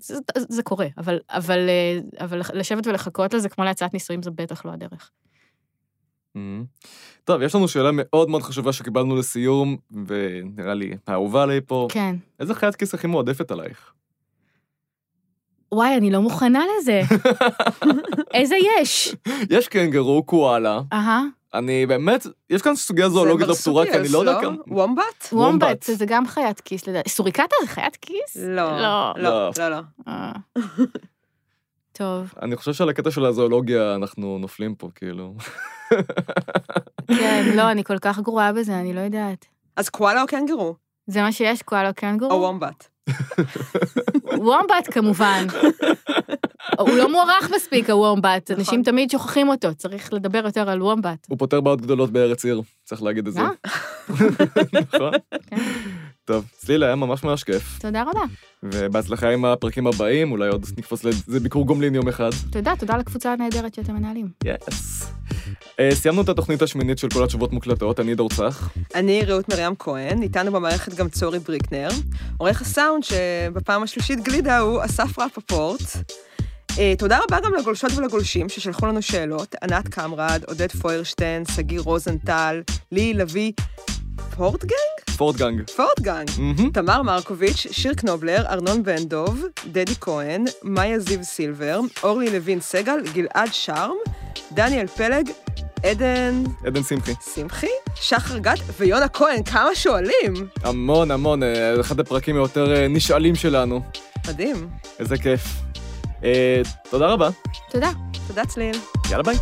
זה, זה קורה, אבל, אבל, אה, אבל לשבת ולחכות לזה כמו להצעת נישואים, זה בטח לא הדרך. Mhm. טוב, יש לנו שאלה מאוד מאוד חשובה שקיבלנו לסיום, ונראה לי האהובה עליי פה. כן. איזה חיית כיס הכי מועדפת עלייך? וואי, אני לא מוכנה לזה. איזה יש? יש קנגרו, קואלה. אהה. אני באמת, יש כאן סוגיה זואולוגית לא פתורה, כי אני לא יודע כמה... וומבט? וומבט, זה גם חיית כיס לדעתי. סוריקטה זה חיית כיס? לא. לא. לא, לא, לא. אה. טוב, אני חושב שעל הקטע של הזואולוגיה אנחנו נופלים פה, כאילו. כן, לא, אני כל כך גרועה בזה, אני לא יודעת. אז קואלה או קנגרו? זה מה שיש, קואלה או קנגורו? וומבט? וומבט כמובן. הוא לא מוערך מספיק, הוומבט, נכון. אנשים תמיד שוכחים אותו, צריך לדבר יותר על וומבט. הוא פותר בעיות גדולות בארץ עיר, צריך להגיד את זה. אה? נכון? כן. טוב, צלילה היה ממש ממש כיף. תודה רבה. ובהצלחה עם הפרקים הבאים, אולי עוד נקפוץ לאיזה ביקור גומלין יום אחד. תודה, תודה לקבוצה הנהדרת שאתם מנהלים. יס. סיימנו את התוכנית השמינית של כל התשובות מוקלטות, אני דור צח. אני רעות מרים כהן, איתנו במערכת גם צורי בריקנר. עורך הסאונד שבפעם השלישית גלידה הוא אסף רפפורט. אה, תודה רבה גם לגולשות ולגולשים ששלחו לנו שאלות, ענת קמרד, עודד פוירשטיין, שגיא רוזנטל, לי לביא, פורטגנג? פורטגנג. פורטגנג. מהמם. תמר מרקוביץ', שיר קנובלר, ארנון בן דוב, דדי כהן, מאיה זיו סילבר, אורלי לוין סגל, גלעד שרם, דניאל פלג, עדן עדן שמחי. שמחי, שחר גת ויונה כהן, כמה שואלים. המון המון, אה, אחד הפרקים היותר אה, נשאלים שלנו. מדהים. איזה כיף. אה, תודה רבה, תודה. תודה צליל. יאללה ביי.